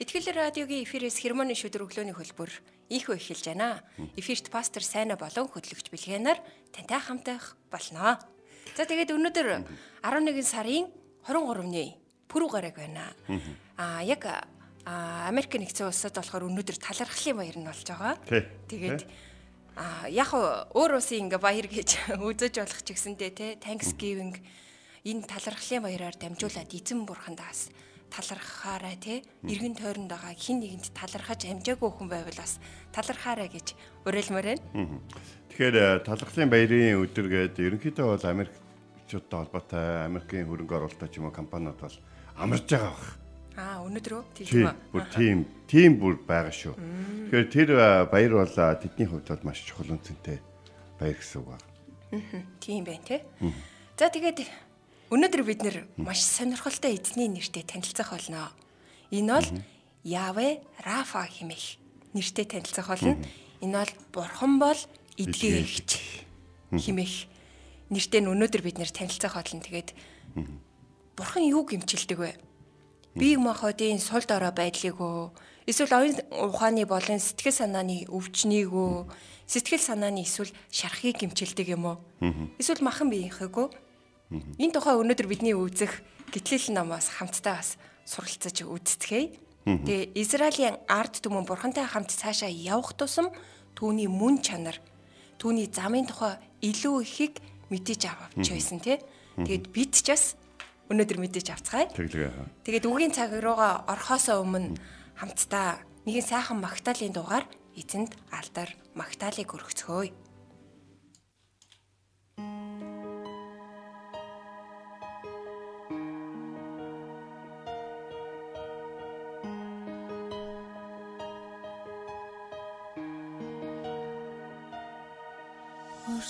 Итгэл радиогийн эфирээс хермоны шүдэр өглөөний хөлбөр ийхүү эхэлж байна. Эфирт пастор Сайна болон хөтлөгч Билгэнаар тантай хамтах болно. За тэгээд өнөөдөр 11 сарын 23-ны пүрэв гараг байна. Аа яг Америк нэгдсэн улсад болохоор өнөөдөр талархлын баяр нь болж байгаа. Тэгээд а яг өөр улсын ингээ баяр гэж үзэж болох ч гэсэндээ те Thanksgiving энэ талархлын баяраар дамжуулаад эзэн бурхандаас талархахаарай те эргэн тойронд байгаа хин нэгэнд талархаж амжаагүй хүн байвал бас талархаарай гэж уриалмаар байна. Тэгэхээр э, талархлын баярын өдөр гээд ерөнхийдөө бол Америкчуудтай холбоотой Америкийн хөрөнгө оруулалт ч юм уу компаниуд бол амарч байгаа бах. Аа өнөөдрөө тийм үү? Бүр тийм, тийм бүр байгаа шүү. Тэгэхээр тэр э, баяр бол э, тэдний хувьд бол маш чухал үнцэнтэй баяр гэсэн үг байна. Тийм байна те. За тэгээд өнөөдөр бид нэр маш сонирхолтой эзний нэртэй танилцах болно. Энэ бол Яве Рафа хэмээх нэртэй танилцах болно. Энэ бол Бурхан бол эдгээрч хэмээх нэртэй нь өнөөдөр бид нэр танилцах болно. Тэгээд Бурхан юу гимчилдэг вэ? Бие махбодын сул дорой байдлыг өө эсвэл оюун ухааны болон сэтгэл санааны өвчнийг өө сэтгэл санааны эсвэл шархыг гимчилдэг юм уу? Эсвэл махан биеийнхээ өө Энэ тухай өнөөдөр бидний үзэх гитлэл намаас хамтдаа бас суралцаж үздэхэй. Тэгээ Израилийн ард түмэн бурхантай хамт цаашаа явах тусам түүний мөн чанар, түүний замын тухай илүү ихийг мэдэж авч байсан тий. Тэгээд бид ч бас өнөөдөр мэдэж авцгаая. Тэгээд үгийн цаг руугаа орхосоо өмнө хамтдаа нэгэн сайхан магтаалын дугаар эзэнд алдар магтаалыг өргөцгөөе.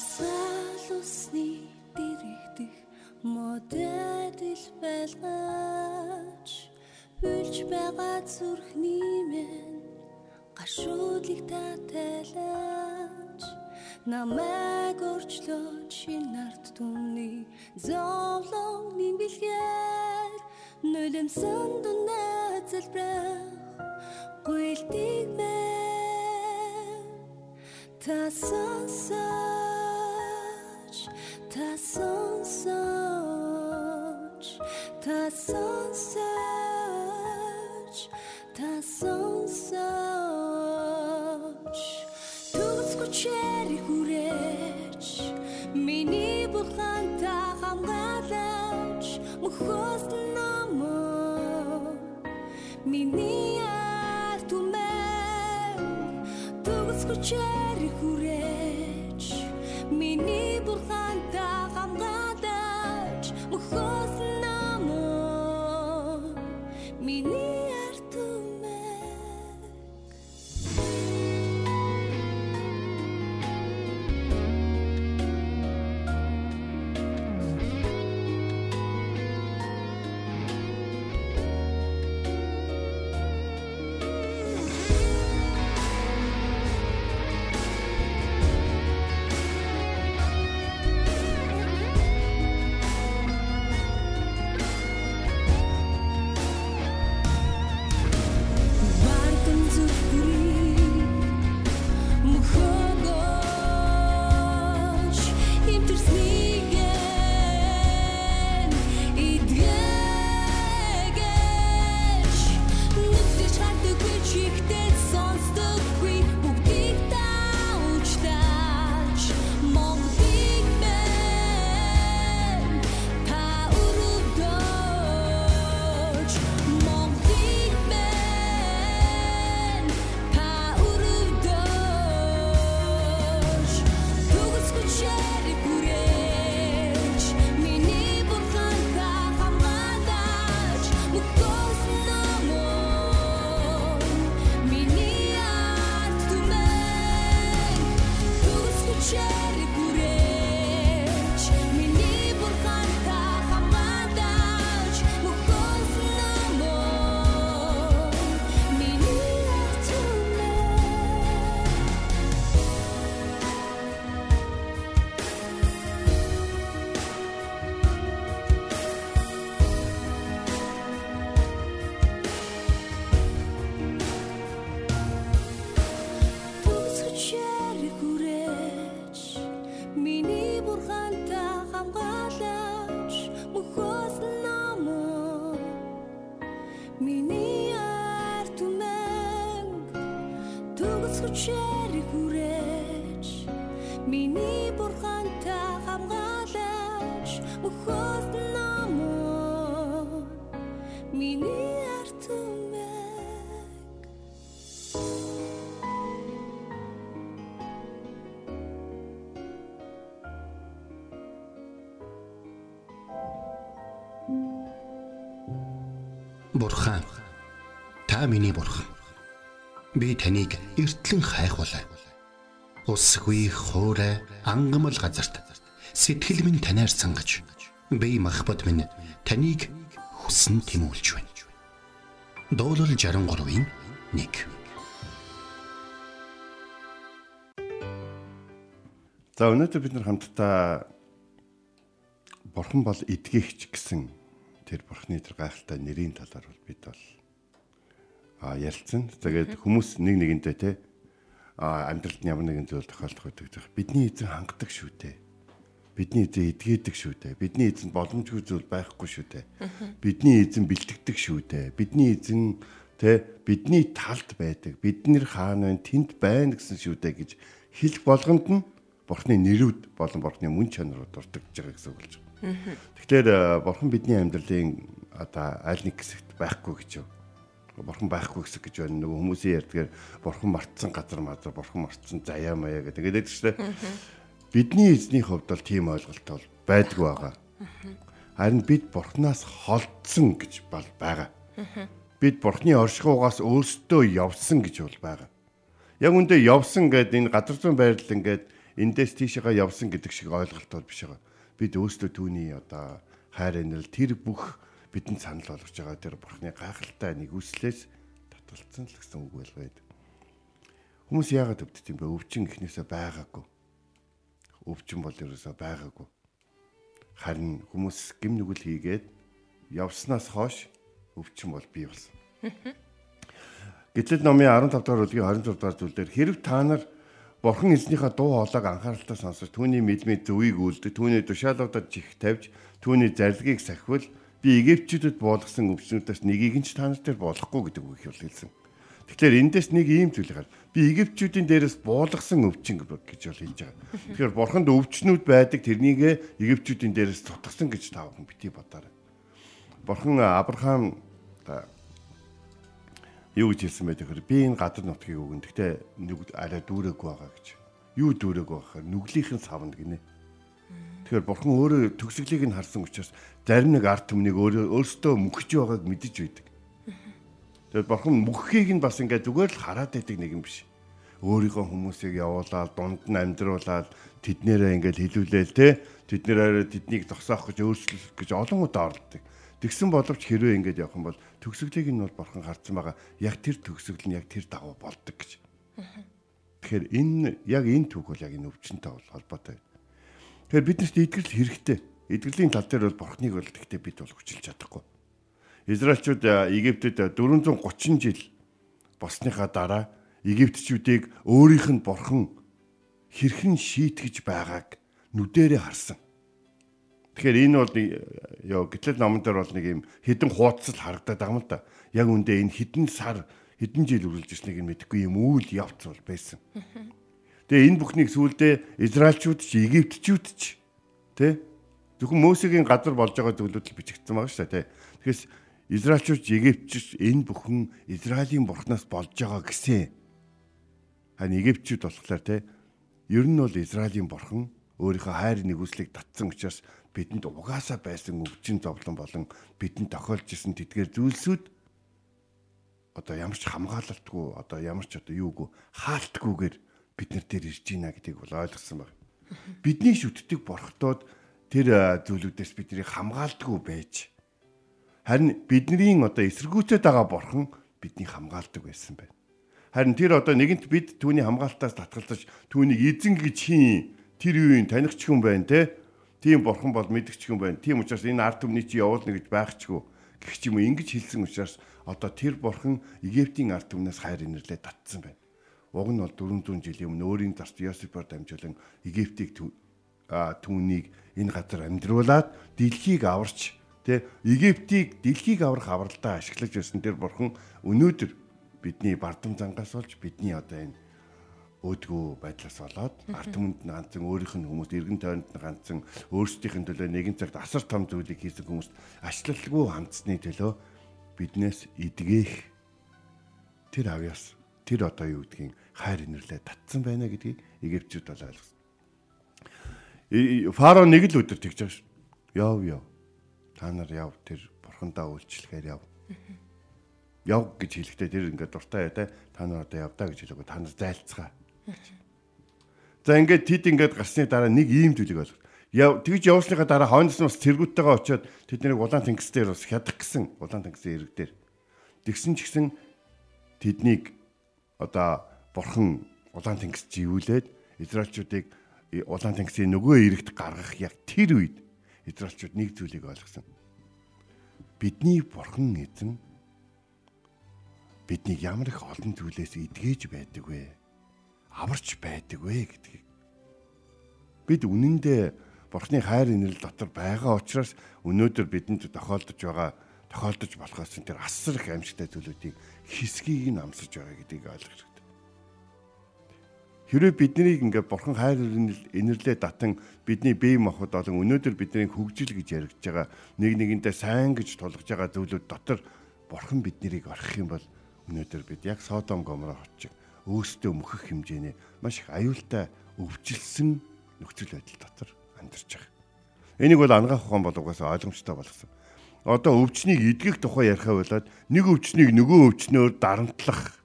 Урсаал усны дэрэгдэх модэдэл байлгаач Бүлж байгаа зүрхний мэн гашуудлыг татайлаач Намайг өрчлөөч шинэ ард түмний зовлон нэмбэлгээр Нулимсэн дүнээ залбирах гуйлтыг мэн. Та сонсож та сонсож та сонсож та сонсож Түгсгүчээр хүрээч миний бурхантай хамгаалаач мөхөөс намайг миний арт түмэн Түгсгүчээр хүрээч миний бурхантай хамгаалаач та миний бурхан. Би таныг эртлэн хайхвалаа. Усгүй хоорой ангамл газарт сэтгэл минь танаар сангаж би махбат минь таныг хүсн тимүүлж байна. Дуурал 63-ийн 1 За өнөөдөр бид нар хамтдаа Бурхан бол эдгийгч гэсэн тэр Бурханы тэр гайхалтай нэрийн талаар бол бид бол ярилцсан. Тэгээд хүмүүс нэг нэгэнтэй те а амьдралд ямар нэгэн зүйл тохиолдох байдаг. Бидний эзэн хангадаг шүү дээ. Бидний эзэн эдгээдэг шүү дээ. Бидний эзэн боломжгүй зүйл байхгүй шүү дээ. Бидний эзэн бэлтгэдэг шүү дээ. Бидний эзэн те бидний талд байдаг. Бид нэр хаана вэ? Тэнд байна гэсэн шүү дээ гэж хэлэх болгонд нь Бурхны нэрүүд болон Бурхны мөн чанарууд дурдж байгаа гэсэн үг болж байна. Тэгэхээр Бурхан бидний амьдралын одоо аль нэг хэсэгт байхгүй гэж юу? Бурхан байхгүй хэсэг гэж байна. Нөгөө хүмүүсийн ярьдгаар Бурхан мартсан газар мазар, Бурхан мартсан заяа маяа гэдэг. Ингээд байдаг шүү дээ. Бидний эзний хувьд бол тийм ойлголт бол байдгүй байгаа. Харин бид Бурханаас холдсон гэж бол байгаа. Бид Бурхны оршихугаас өөрсдөө явсан гэж бол байгаа. Яг үндэ явсан гэдэг энэ газар зүйн байрлал ингээд эндээс тийшээгээ явсан гэдэг шиг ойлголт бол биш байгаа. Бид өөрсдөө түүний одоо хайр инрэл тэр бүх бидэнд санал болгож байгаа тэр бурхны гайхалтай нэгүслээс татгалцсан л гэсэн үг байлгаа. Хүмүүс яагаад өвддөг юм бэ? Өвчин ихнээсээ байгаагүй. Өвчин бол ерөөсөө байгаагүй. Харин хүмүүс гим нүгэл хийгээд явснаас хойш өвчин бол бий болсон. Гэтэл номын 15 дугаар бүлгийн 26 дугаар зүйлээр хэрв та нар Бурхан эзнийхээ дуу хоолойг анхааралтай сонсож түүний мэдмээ зөвийг үлдэх, түүний тушаалуудад чих тавьж, түүний зарилгийг сахивал би Египтчүүдэд буулгасан өвчнүүдээс нэгийг нь ч та нар дээр болохгүй гэдэг үг хэлсэн. Тэгэхээр эндээс нэг ийм зүйл гарна. Би Египтчүүдийн дээрээс буулгасан өвчин гэж бол хэлж байгаа. Тэгэхээр бурханд өвчнүүд байдаг тэрнийг Египтчүүдийн дээрээс тутгсан гэж та бүхэн бити бодоорой. Бурхан Авраам юу гэж хэлсэн бэ тэгэхээр би энэ гадар нутгийг өгөн. Гэхдээ арай дүүрээгүй байгаа гэж. Юу дүүрээгүй байхаар нүглийнхэн савна гинэ. Тэгэхээр бурхан өөрөө төгсгөлийг нь харсан учраас зарим нэг арт түмнийг өөрөө өөртөө мөхөж байгааг мэдэж байдаг. Тэгээд бурхан мөххийг нь бас ингээд зүгээр л хараад байдаг нэг юм биш. Өөрийнхөө хүмүүсийг явуулаад дунд нь амьдруулаад тэднэрээ ингээд хилүүлээл те тэднэрээ тэднийг зогсоох гэж өөрчлөх гэж олон удаа оролдог. Тэгсэн боловч хэрвээ ингэж явах юм бол төгсгөлийг нь бол бурхан харсан байгаа. Яг тэр төгсгөл нь яг тэр дагуу болдог гэж. Тэгэхээр энэ яг энэ түүх бол яг энэ өвчнөд бол холбоотой. Тэгэхээр биднэрт итгэл хэрэгтэй. Итгэлийн тал дээр бол бурхныг бол тэгтээ бид бол хүчилж чадахгүй. Израильчууд Египтэд 430 жил босныхаа дараа Египтчүүдийг өөрийнх нь бурхан хэрхэн шийтгэж байгааг нүдэрээ харсан. Тэгэхээр энэ бол ёо гэтэл номон дээр бол нэг юм хідэн хуудас л харагдаад байгаа юм да. Яг үндэ энэ хідэн сар хідэн жил үргэлж ирснийг нь мэдэхгүй юм үйл явц бол байсан. Тэгээ энэ бүхнийг сүүлдээ Израильчууд ч Египтчүүд ч тэ зөвхөн Мөсегийн газар болж байгаа зүйлүүд л бичигдсэн байгаа шүү дээ тэ. Тэгэхээр Израильчууд Египтчүүд энэ бүхэн Израилийн бурхнаас болж байгаа гэсэн. Харин Египтчүүд болохоор тэ ер нь бол Израилийн бурхан өөрийнхөө хайр нэгүслийг татсан учраас бидэнд угаасаа байсан өвчин зовлон болон бидэнд тохиолж исэн тэдгээр зүйлсүүд одоо ямар ч хамгаалалтгүй одоо ямар ч одоо юугүй хаалтгүйгээр бид нар дээр ирж байна гэдгийг бол ойлгосон баг. Бидний шүтдэг борхтоод тэр зүйлүүдээс биднийг хамгаалдаггүй байж харин бидний одоо эсэргүүцээд байгаа борхон бидний хамгаалдаг байсан байна. Харин тэр одоо нэгэнт бид түүний хамгаалтаас татгалзаж түүнийг эзэн гэж хийн тэр үеийн таних ч хүн байна те Тийм бурхан бол мэдгч юм байна. Тийм учраас энэ ард түмний чи явуулна гэж байхчгүй. Гэх ч юм уу ингэж хэлсэн учраас одоо тэр бурхан Египтийн ард түмнээс хайр инэрлээ татсан байна. Уг нь бол 400 жилийн өмнө өөрийн зарц Йосипор дамжуулан Египтийг түүнийг энэ газар амьдруулад дэлхийг аварч тэ Египтийг дэлхийг аврах авралдаа ашиглаж байсан тэр бурхан өнөөдөр бидний бардам зангаас болж бидний одоо энэ өөдгөө байдлаас болоод ард түмэнд нь ганцхан өөрийнх нь хүмүүс эргэн тойронд нь ганцхан өөрсдийнх нь төлөө нэгэн цагт асар том зүйлийг хийсэн хүмүүс ачлалгүй хандсны төлөө биднээс эдгэх. Тэр авьяас тэр одоо юу гэдгийг хайр инэрлээ татсан байна гэдгийг Египтчүүд бол ойлгосон. Фарао нэг л өдөр тэгж байгаа ш. Яв яв. Та нар яв тэр бурхандаа үйлчлэхээр яв. Яв гэж хэлэхдээ тэр ингээд дуртай яа та нар одоо явдаа гэж хэлээгөө та нар зайлцгаа За ингээд тэд ингээд гарсны дараа нэг ийм зүйлийг ойлгох. Яв тэгж явуулсныхаа дараа хойноос нь бас цэргүүттэйгээ очиод тэднийг улаан тэнгис дээр бас хядах гэсэн улаан тэнгисийн ирэг дээр. Тэгсэн ч гэсэн тэднийг одоо бурхан улаан тэнгис живүүлээд Израильчүүдийг улаан тэнгисийн нөгөө ирэгт гаргах яг тэр үед Израильчууд нэг зүйлийг ойлгосон. Бидний бурхан эзэн биднийг ямар их олон зүйлээс эдгэж байдаг вэ? аварч байдаг вэ гэдгийг. Бид үнэндээ Бурхны хайр инэрл дотор байгаа учраас өнөөдөр бидэнд тохиолдож байгаа тохиолдож болохоос тэр асар их аимшигтай зүйлүүдийн хэсгийг нь амсаж байгаа гэдгийг ойлгох. Хэрвээ биднийг ингээд Бурхан хайр инэрлээ татан бидний бие махбод олон өнөөдөр бидний хөгжил гэж яригдж байгаа нэг нэгэндээ сайн гэж тулгаж байгаа зүйлүүд дотор Бурхан биднийг орхих юм бол өнөөдөр бид яг Содом Гомор хотчиг өөстөө мөхөх хэмжээний маш их аюултай өвжилсэн нөхцөл байдал дотор амьдарч байгаа. Энийг бол ангаах ухаан бол угаасаа ойлгомжтой болгосон. Одоо өвчнийг эдгэх тухай ярихаа болоод нэг өвчнийг нөгөө өвчнөөр дарамтлах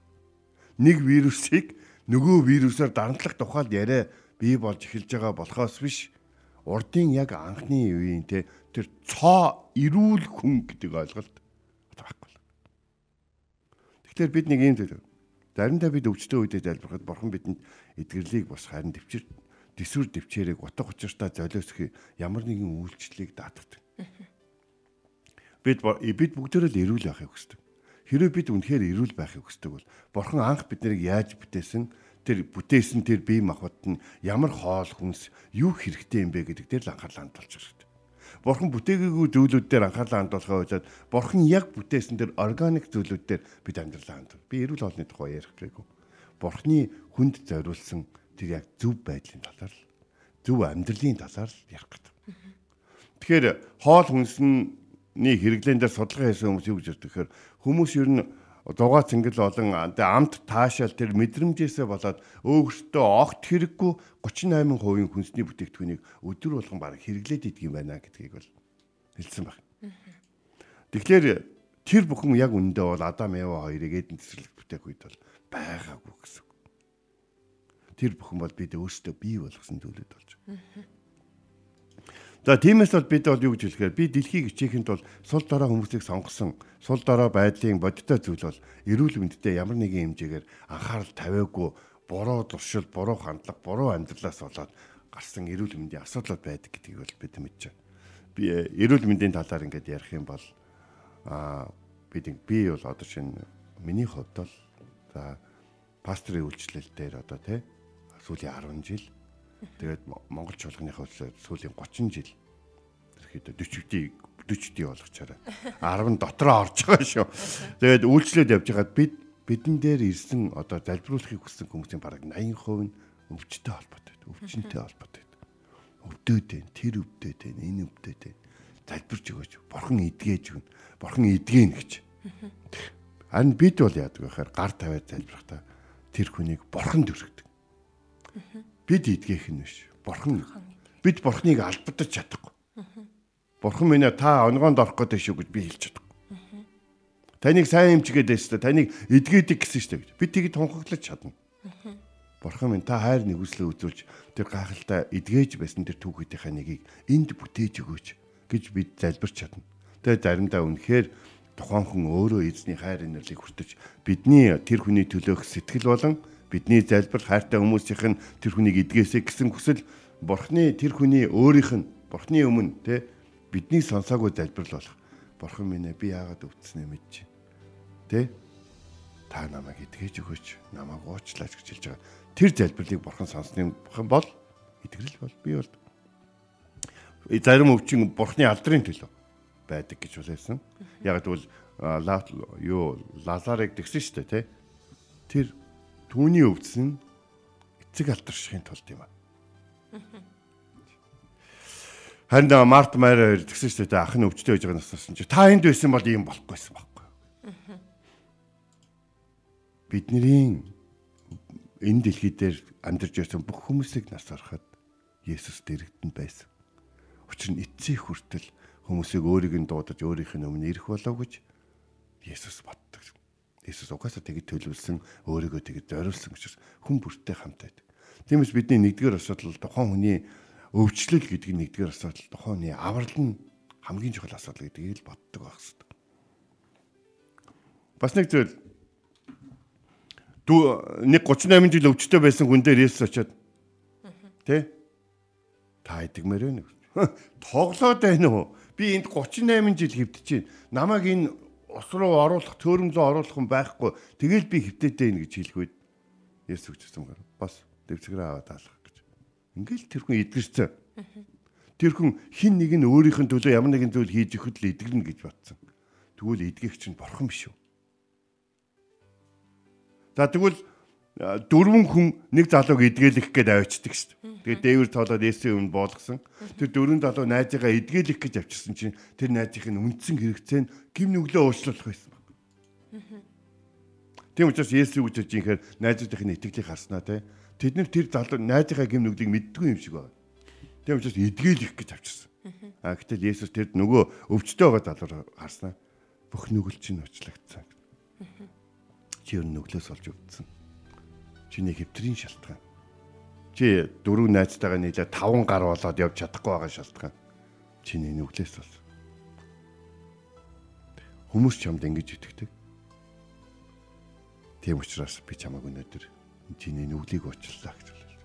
нэг вирусыг нөгөө вирусаар дарамтлах тухайд яриа бий болж эхэлж байгаа болохоос биш урдын яг анхны үеийн те тэр цоо эрүүл хүн гэдэг ойлголт байхгүй. Тэгэхээр бид нэг юм зүйл Заримдаа бид өвчтөө үедээ залбирахад бурхан бидэнд эдгэрлийг бас харин төвчөр төсвөр төвчээрийг утга учиртай золиосхий ямар нэгэн үйлчлэлийг даатгадаг. Бид бид бүгдөө л эрүүл байхыг хүсдэг. Хэрэв бид үнэхээр эрүүл байхыг хүсдэг бол бурхан анх биднийг яаж бүтээсэн тэр бүтээсэн тэр бие махбод нь ямар хоол хүнс юу хэрэгтэй юм бэ гэдэг дээр л анхаарлаа хандуулж хэрэгтэй. Бурхан бүтээгээгүй зүйлүүд дээр анхаарлаа хандуулахаа хойдоод Бурхан яг бүтээсэн тэр органик зүйлүүд дээр бид амьдралаа хандуул. Би эрүүл хоолны тухай ярих гээгүй. Бурханы хүнд зориулсан тэр яг зөв байдлын талаар л зөв амьдралын талаар л ярих гэдэг. Тэгэхээр хоол хүнсний хэрэглэн дээр судалгаа хийсэн хүмүүс юу гэж ярьдаг гэхээр хүмүүс ер нь дугаа цэнгэл болон амт таашаал тэр мэдрэмжээсээ болоод өөртөө огт хэрэггүй 38% хүнсний бүтээгдэхүүнийг өдөр болгон баг хэрэглээд идэг юм байна гэдгийг бол хэлсэн баг. Тэгэхээр тэр бүхэн яг үндэ бол Адам Ева хоёрыг эдэн цэцэрлэг бүтээх үед бол байгаагүй гэсэн. Тэр бүхэн бол бид өөрсдөө бий болгосон зүйлүүд болж байгаа. За тиймээс бол бид бол юу гэж хэлэхээр би дэлхийг хичээхэд бол сул дорой хүмүүсийг сонгосон сул дорой байдлын бодиттой зүйл бол эрүүл мэндэд ямар нэгэн хэмжээгээр анхаарал тавиагүй буруу туршил, буруу хандлага, буруу амьдралаас болоод гарсан эрүүл мэндийн асуудлууд байдаг гэдгийг бол бид мэдж байна. Би э, эрүүл мэндийн талаар ингээд ярих юм бол аа бид би бол одоо шинэ миний хувьд бол за пастрын үйлчлэл дээр одоо тий сүүлийн 10 жил Тэгээд Монгол чуулганыхаа сүүлийн 30 жил ерөөхдөө 40-ийг 40-ийг болгочаарай. 10 дотроо орж байгаа шүү. Тэгээд үйлчлээд явж байгаад бид бидэн дээр ирсэн одоо залбируулахыг хүссэн хүмүүсийн бараг 80% нь өвчтэй холбоотой. Өвчнөтэй холбоотой. Өвдөд дээ, тэр өвдөд дээ, энэ өвдөд дээ. Залбирч өгөөч. Бурхан эдгээж өгнө. Бурхан эдгэн гэж. Харин бид бол яадаг вэ гэхээр гар тавиад залбирахтаа тэр хүнийг бурхан дүрхдэг. Бид эдгэх нь биш. Бурхан. Бид бурхныг албадаж чадахгүй. Бурхан минь та онгоонд орох гэдэг шүү гэж би хэлж чадахгүй. Таныг сайн эмчгээд байстай, таныг эдгээдэг гэсэн шүү дээ. Бид тийг тунхаглаж чадна. Бурхан минь та хайр нэгүслээ үзүүлж тэр гайхалтай эдгээж байсан тэр түүхийнхаа нэгийг энд бүтээж өгөөч гэж бид залбирч чадна. Тэгээ заримдаа үнэхээр тухайн хүн өөрөө эзний хайр инэрлийг хүртэж бидний тэр хүний төлөөх сэтгэл болон бидний залбир хайртай хүмүүсийнх нь тэр хүнийг эдгээсэй гэсэн хүсэл бурхны тэр хүний өөрийнх нь бурхны өмнө те бидний сонсоогүй залбирал болох. Бурхан минь би яагаад өвдснээ мэдэж те та намайг эдгэж өгөөч намайг уучлаач гэж хэлж байгаа. Тэр залбирлыг бурхан сонссны бол итгэл бол би бол. Зарим өвчин бурхны алдрын төлөө байдаг гэж үлээсэн. Яг тэгвэл юу Лазарыг тэгсэн шүү дээ тий. Тэр түүний өвдсөн эцэг алдаршихын тулд юм аа. Харин Март Майр хоёр тэгсэн шүү дээ ах нь өвчтөй байж байгаа насаас чи та энд байсан бол ийм болохгүйсэн байхгүй. Бидний энэ дэлхий дээр амьдарч байсан бүх хүмүүсийг нас ороход Есүс дэрэгдэн байсан. Учир нь эцсийн хүртэл хүмүүсийг өөрийг нь дуудаж өөрийнх нь өмнө ирэх болов гэж Есүс боддог. Есүс угаасаа тэгж төлөвлөсөн өөрийгөө тэгж зориулсан учраас хүн бүртээ хамт байдаг. Тиймээс бидний нэгдүгээр асуудал тухайн хүний өвчлөл гэдэг нь нэгдүгээр асуудал тухайн хүний аврал нь хамгийн чухал асуудал гэдгийг л боддог байх хэрэгтэй. Бас нэг зүйл дүү нэг 38 жил өвчтөй байсан хүн дээр Есүс очиод тэ та идэгмээр байна уу? Тоглоод байна уу? Би энд 38 жил хэвдэж байна. Намайг энэ ус руу оруулах, төөрөмлөө оруулах хүн байхгүй. Тэгэл би хэвтээтэй ин гэж хэлэхүйд Есүс үгчсэн гар. Бас дэвцгэрээ аваад алах гэж. Ингээл тэр хүн эдгэрсэн. Тэр хүн хин нэг нь өөрийнх нь төлөө ямар нэгэн зүйл хийж өгөхөд л эдгэрнэ гэж бодсон. Тэгвэл эдгэх чинь бурхан биш үү? За тэгвэл дөрвөн хүн нэг залууг эдгээлэх гээд авчдаг шүү дээ. Тэгээд дээвэр тоолоод Есүсийн өмнө боолгосон. Тэр дөрвөн залуу найзыгаа эдгээлэх гэж авчирсан чинь тэр найзынх нь үндсэн хэрэгцээ нь гим нүглөө уучлуулах байсан баг. Тийм учраас Есүс гэж хэлж инхээр найзуудын итгэлийг харснаа те. Тэд нар тэр залуу найзынхаа гим нүглийг мэддгүй юм шиг байна. Тийм учраас эдгээлэх гэж авчирсан. А гэтэл Есүс тэрд нөгөө өвчтөй байгаа залуу харснаа. Бүх нүгэл чинь уучлагдсан. Чи ер нь нүглөөс олж өвдсөн чиний хэвтрийн шалтгаан. Чи дөрөв найзтайгаа нийлээ 5 гар болоод явж чадахгүй байгаа шалтгаан. Чиний нүглээс бол. Хүмүүс чамд ингэж итгэдэг. Тийм учраас би чамайг өнөөдөр чиний нүглийг уучлаа гэж хэлээ.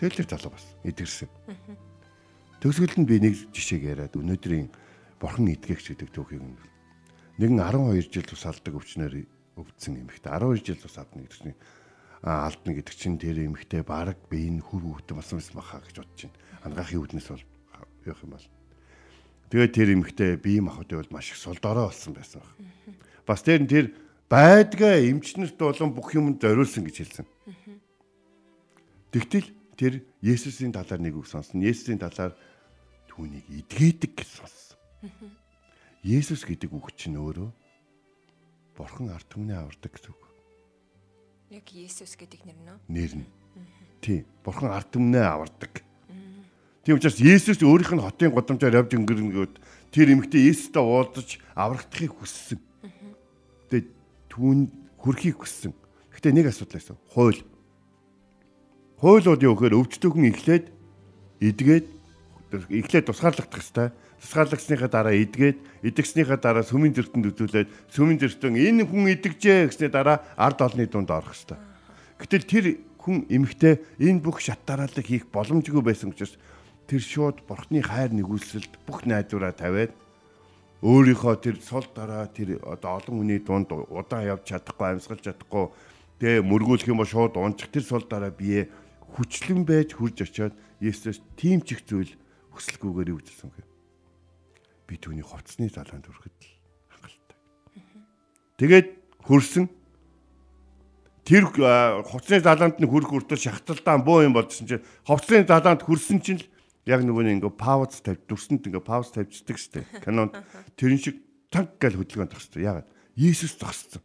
Тэгэл тэр залуу бас эдгэрсэн. Төгсгөл нь би нэг жишээг яриад өнөөдрийн бурхан итгэгч гэдэг түүхийг нэгэн 12 жил тусалдаг өвчнөр өвдсөн эмэгтэй 12 жил тусалдаг гэдэг чинь алдна гэдэг чинь тэр эмхтэй баг би энэ хүр хөвтө болсон юм баха гэж бодож байна. Ангаахын үүднээс бол явах юм бол. Тэгээд тэр эмхтэй бие махбодын бол маш их сулдорой болсон байсан баг. Бас тэр нь тэр байдгаа эмчнэрт болон бүх юмд зориулсан гэж хэлсэн. Тэгтэл тэр Есүсийн талаар нэг үг сонсон. Есүсийн талаар түүнийг эдгээдэг гэж сонссон. Есүс гэдэг үг чинь өөрөө Бурхан арт түмний авардаг гэсэн үг. Яг Есүс гэдэг нэр нь. Нэр нь. Тий. Бурхан ард түмнээ авардаг. Тийм учраас Есүс өөрийнх нь хотын годамжаар явж өнгөрнөгөөд тэр эмэгтэй Есүстэй уулзаж аврагдахыг хүссэн. Тэгээд түүн хүрхийг хүссэн. Гэхдээ нэг асуудал байсан. Хууль. Хуулиуд юу гэхээр өвчтөөхөн эхлээд эдгээд эхлээд тусгаарлагдах хэвээр тусгаарлагсныхаа дараа идгээд идэгснийхаа дараа сүмийн зөртөнд үзүүлээд сүмийн зөртөн энэ хүн идэгжээ гэсний дараа ард олны дунд орох хэвээр. Гэтэл тэр хүн эмэгтэй энэ бүх шат дараалал хийх боломжгүй байсан учраас тэр шууд бурхны хайр нэгүсэлд бүх найдвараа тавиад өөрийнхөө тэр сул дараа тэр одоо олон хүний дунд удаан явж чадахгүй амьсгалж чадахгүй тэгээ мөргүүлэх юм бол шууд унчих тэр сул дараа бие хүчлэн байж хурж очиод Есүс тийм ч их зүйл хүсэлгүйгээр үүссэн гэх би түүний хувцсны залаанд хүрэхэд л хангалттай. Тэгээд хөрсөн тэр хувцсны залаанд нь хүрэх үртэл шахталтаа боо юм болчихсон чинь хувцсны залаанд хүрсэн чинь л яг нөгөө нэг ингээ пауз тавь дүрсэнд ингээ пауз тавьчихдаг штэ. Канонд тэрэн шиг танк гал хөдөлгөөнд тагссан. Ягаад? Иесус зогссон.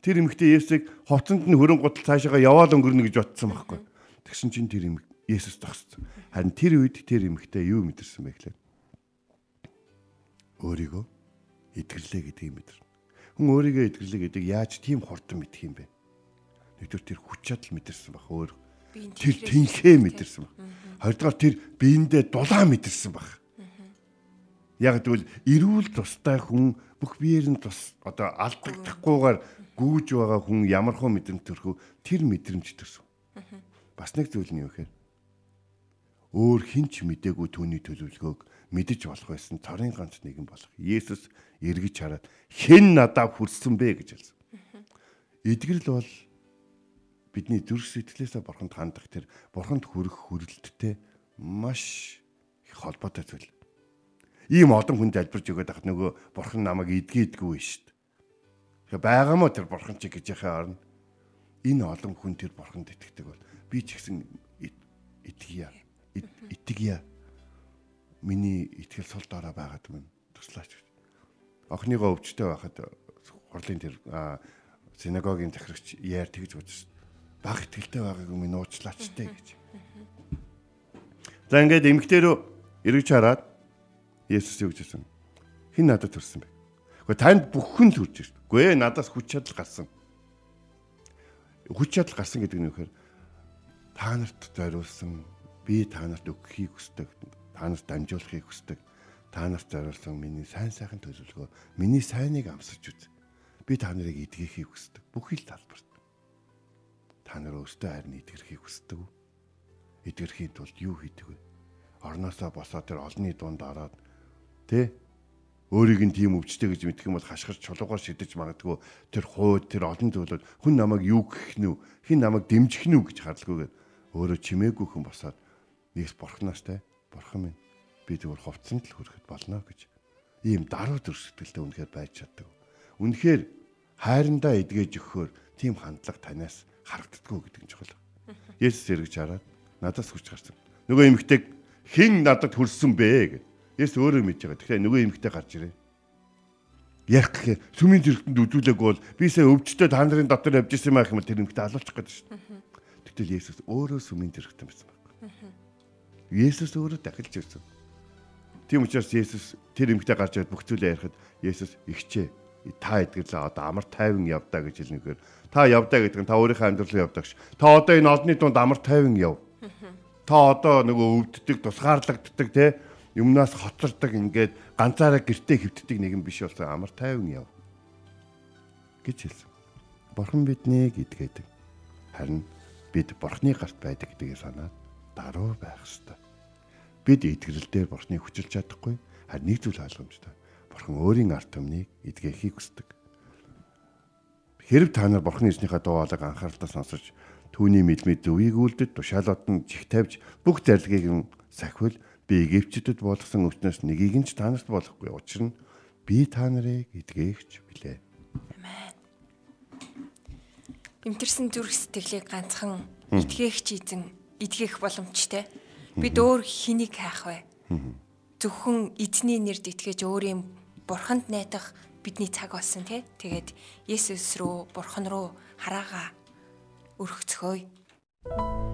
Тэр эмэгтэй Есүсийг хувцсанд нь хөрөн гутал цаашаага яваал өнгөрнө гэж бодсон байхгүй. Тэгсэн чинь тэр эмэг Есүс зогссон. Харин тэр үед тэр эмэгтэй юу мэдэрсэн бэ гэхлээр өөрийгөө эдгэрлээ гэдгийг мэдэрнэ. Хүн өөрийгөө эдгэрлээ гэдэг яаж тийм хурдан мэдэх юм бэ? Нэгдүгээр тэр хүч чадал мэдэрсэн баг өөр. Тэр тэнхээ мэдэрсэн баг. Хоёрдугаар тэр биендээ дулаан мэдэрсэн баг. Яг тэгвэл эрүүл тустай хүн бүх биеэр нь тус одоо алдагдахгүйгээр гүүж байгаа хүн ямар хөө мэдрэмж төрхөө тэр мэдрэмж төрсөн. Бас нэг зүйл нь юу гэхээр өөр хинч мдээгүй түүний төлөвлөгөөг мэдэж болох байсан цорын ганц нэгэн болох Есүс эргэж хараад хэн надад хүрсэн бэ гэж хэлсэн. Эдгэрэл бол бидний зүрх сэтгэлээсээ бурханд хандах тэр бурханд хүрэх хүрэлттэй маш холбоотой зүйл. Ийм олон хүн залбирч өгöd ахт нөгөө бурхан намайг эдгээдгүй шүү дээ. Байгаа мó тэр бурхан чи гэж яхаа орно. Энэ олон хүн тэр бурханд итгэдэг бол Би ч гэсэн ит- итгэя. Миний итгэл сул дорой байгаад минь туслаач. гэж. Охиныгоо өвчтөй байхад хурлын тэр синагогийн захирагч яар тэгж бодсон. Баг итгэлтэй байгааг минь уучлаач тээ гэж. За ингээд эмгтэрөө эргэж хараад Есүс юу гэж хэлсэн? Хин надад төрсөн бэ? Гэхдээ танд бүхэн л төрж шүү. Үгүй ээ надаас хүч чадал гарсан. Хүч чадал гарсан гэдэг нь юу гэхээр та нарт зориулсан би та нарт өгөхийг хүсдэг. Та нарт дамжуулахыг хүсдэг. Та нарт зориулсан миний сайн сайхан төлөвлөгөө, миний сайныг амсаж үз. Би та нарыг эдгэхийг хүсдэг. Бүхий л талбарт. Та нар өөрсдөө харин эдгэрхийг хүсдэг үү? Эдгэрхийн тулд юу хийдэг вэ? Орноосоо босоод тэр олонний дунд ороод Тэ? Өөрийг нь тийм өвчтэй гэж мэдэх юм бол хашгирч чулуугаар шидэж магадгүй тэр хууд тэр олон зүйлүүд хүн намайг юу гэх нү хин намайг дэмжих нү гэж харлгүйгээр өөрөө чимээгүй хүн босоод нэгс бурхнаас те бурхан минь би зүгээр хувцсан л хүрэхэд болно гэж ийм даруй төр сэтгэлтэй үнэхээр байж чаддаг. Үнэхээр хайрандаа эдгэж өгөхөөр тийм хандлага танаас харагддаггүй гэдэг нь чухал. Есүс эргэж хараад надаас хүч гарсан. Нөгөө эмэгтэйг хэн надад хүрсэн бэ гэж Есүс өөрөө мэдж байгаа. Тэгэхээр нөгөө эмэгтэй гарч ирээ. Ярих гэхээр сүмийн зэрэгтэнд үдүүлээгүй бол би сая өвчтөд та нарын дотор явж байх юм бол тэр эмэгтэй алуулчих гээд шүү дээ. Тэгтэл Есүс өөрөө сүмийн зэрэгтэн байсан байна. Есүс өөрөө дахилж ирсэн. Тийм учраас Есүс тэр эмэгтэй гарч ирээд бүх зүйлээ ярихад Есүс ихчээ та эдгэрлээ одоо амар тайван явдаа гэж хэлнэгээр та явдаа гэдэг нь та өөрийнхөө амьдралаа явдагш. Та одоо энэ олонний дунд амар тайван яв. Та одоо нөгөө өвддөг, тусгаарлагддаг те юмнаас хоцордог ингээд ганцаараа гэртээ хөвддөг нэгэн биш болсон амар тайван яв гэж хэлсэн. Бурхан биднийг идгээдэг. Харин бид Бурханы гарт байдаг гэдгийг санаад даруй байх ёстой. Бид итгэл дээр Бурханыг хүчилж чадахгүй. Харин нэг зүйл ойлгомжтой. Бурхан өөрийн арт түмнийг идгээхийг хүсдэг. Хэрв та нар Бурханы эзнийхээ дуу хоолойг анхааралтай сонсож түүний мэдмэд зөвийг үлдэд тушаалууд нь чих тавьж бүх зарилгийг нь сахивал би Египчдэд болгосон өвчнөөс нэгийг нь ч та нарт болохгүй. Учир нь би та нарыг эдгээгч билээ. Амен. Имтэрсэн зүрх сэтгэлийг ганцхан эдгээгч эзэн эдгэх боломжтой. Бид өөр хэнийг хайх вэ? Зөвхөн эзний нэрд итгэж өөрийн бурханд найдах бидний цаг болсон тий. Тэгээд Есүс рүү бурхан руу хараага өргөцгөөе.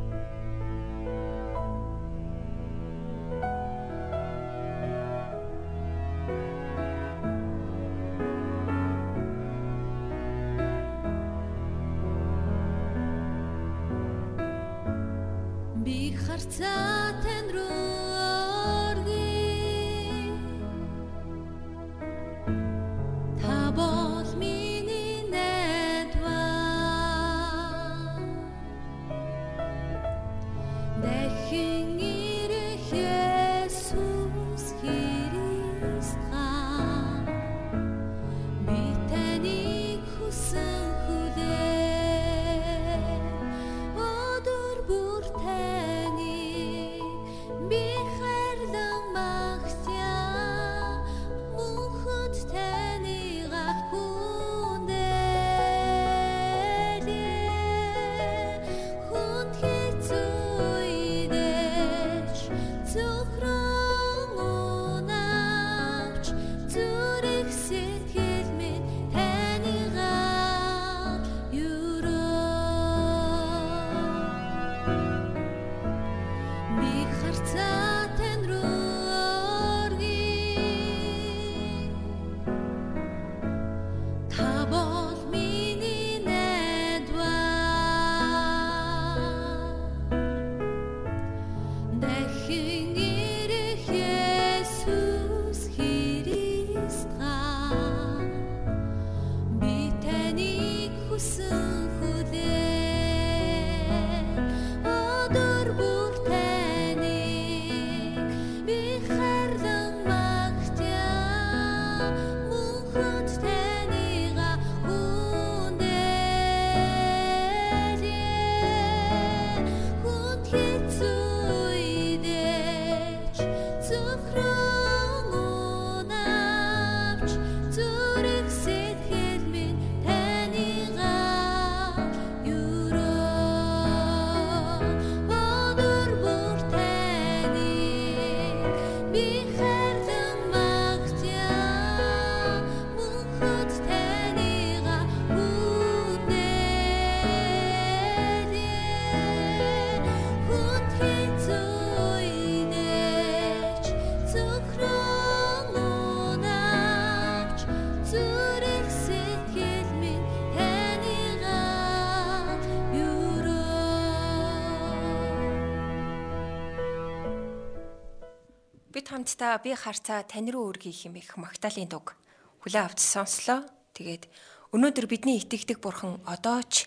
Хамтдаа би харцаа тань руу өргөе хэмээх Магдалины дуг хүлээ авч сонслоо. Тэгээд өнөөдөр бидний итгэдэг бурхан одоо ч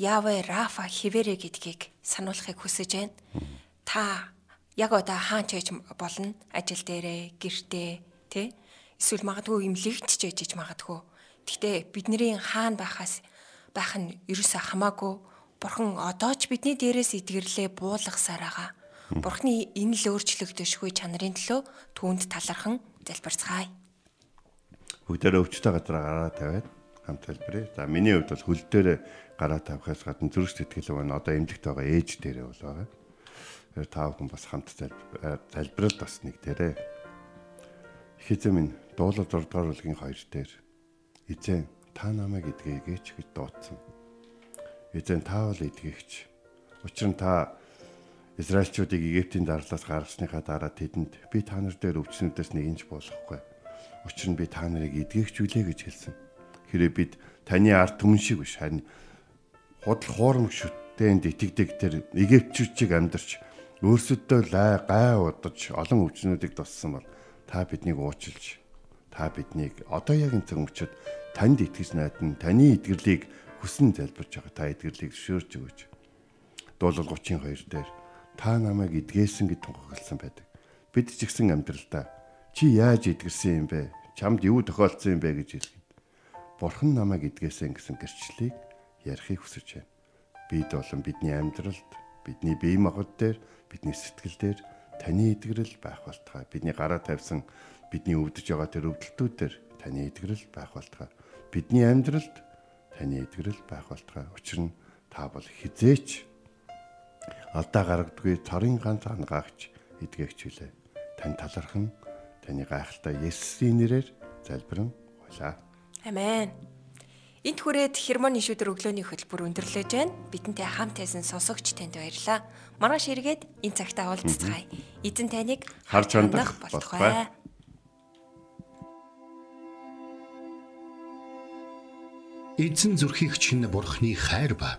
Яве Рафа хിവэрэ гэдгийг сануулахыг хүсэж байна. Та яг одоо хаан ч ээж болно ажил дээрээ гэртээ тий эсвэл магадгүй имлэгч ч ээжж магадгүй. Гэхдээ бидний хаан байхаас байх нь ерөөсөө хамаагүй. Бурхан одоо ч бидний дээрээс эдгэрлээ буулгасаар байгаа. Бурхны энэ л өөрчлөгдөшгүй чанарын төлөө түүнд талархан залбирцгаая. Бүгдээрээ өвчтэй газар гараа тавиад хамт хэлбэрээ. За миний хувьд бол хөл дээр гараа тавихаас гадна зүрх сэтгэл байна. Одоо эмнэлэгт байгаа ээж дээрээ бол байгаа. Тэр тав хүн бас хамт залбирал бас нэг дээрээ. Хизээ минь 6 дугаар бүлгийн 2 дээр эзэн та намайг эдгээгээч гэж дуудсан. Эзэн та бол эдгээгч. Учир нь та Израильчуудыг Египтийн дарлаас гаргасныхаа дараа тэдэнд би та нар дээр өвчнүүдээс нэг инж болохгүй. Учир нь би та нарыг эдгээгчүүлээ гэж хэлсэн. Хэрэг бид таны ард түмэн шиг биш харин худал хуурамч шүтээнд итгэдэг тэр Египтчүүдийг амьдарч өөрсөдөө лай гай удаж олон өвчнүүдийг туссан бол та биднийг уучлж та биднийг одоо яг энэ цөмчөд танд итгэж найдан таны эдгэрлийг хүсэн залбирч байгаа та эдгэрлийг зөвшөөрч өгөөч. Дуулал 32 дээр та намайг эдгээсэн гэж тунхагласан байдаг. Бид ч ихсэн амьдралдаа чи яаж эдгэрсэн юм бэ? Чамд юу тохиолдсон юм бэ гэж хэлгээд. Бурхан намайг эдгээсэн гэсэн гэрчлэлийг ярихыг хүсэж байна. Бид болон бидний амьдралд, бидний бие махбод дээр, бидний сэтгэл дээр таны эдгэрэл байх болтугай. Бидний гараа тавьсан бидний өвдөж байгаа тэр өвдөлтүүд дээр таны эдгэрэл байх болтугай. Бидний амьдралд таны эдгэрэл байх болтугай. Учир нь та бол хизээч алдаа гаргадгүй цорын ганц ангаагч эдгэгч үлээ. Тань талархан таны гайхалтай Есүсийн нэрээр залбирэн гуйлаа. Амен. Энд хүрээд хермоны шүдэр өглөөний хөтөлбөр өндөрлөж байна. Бидэнтэй хамт байсан сонсогч танд баярлалаа. Маргааш эргээд энэ цагтаа уулзцгаая. Эзэн таныг Харж хандах болтугай. Эзэн зүрхийг чинь бурхны хайр ба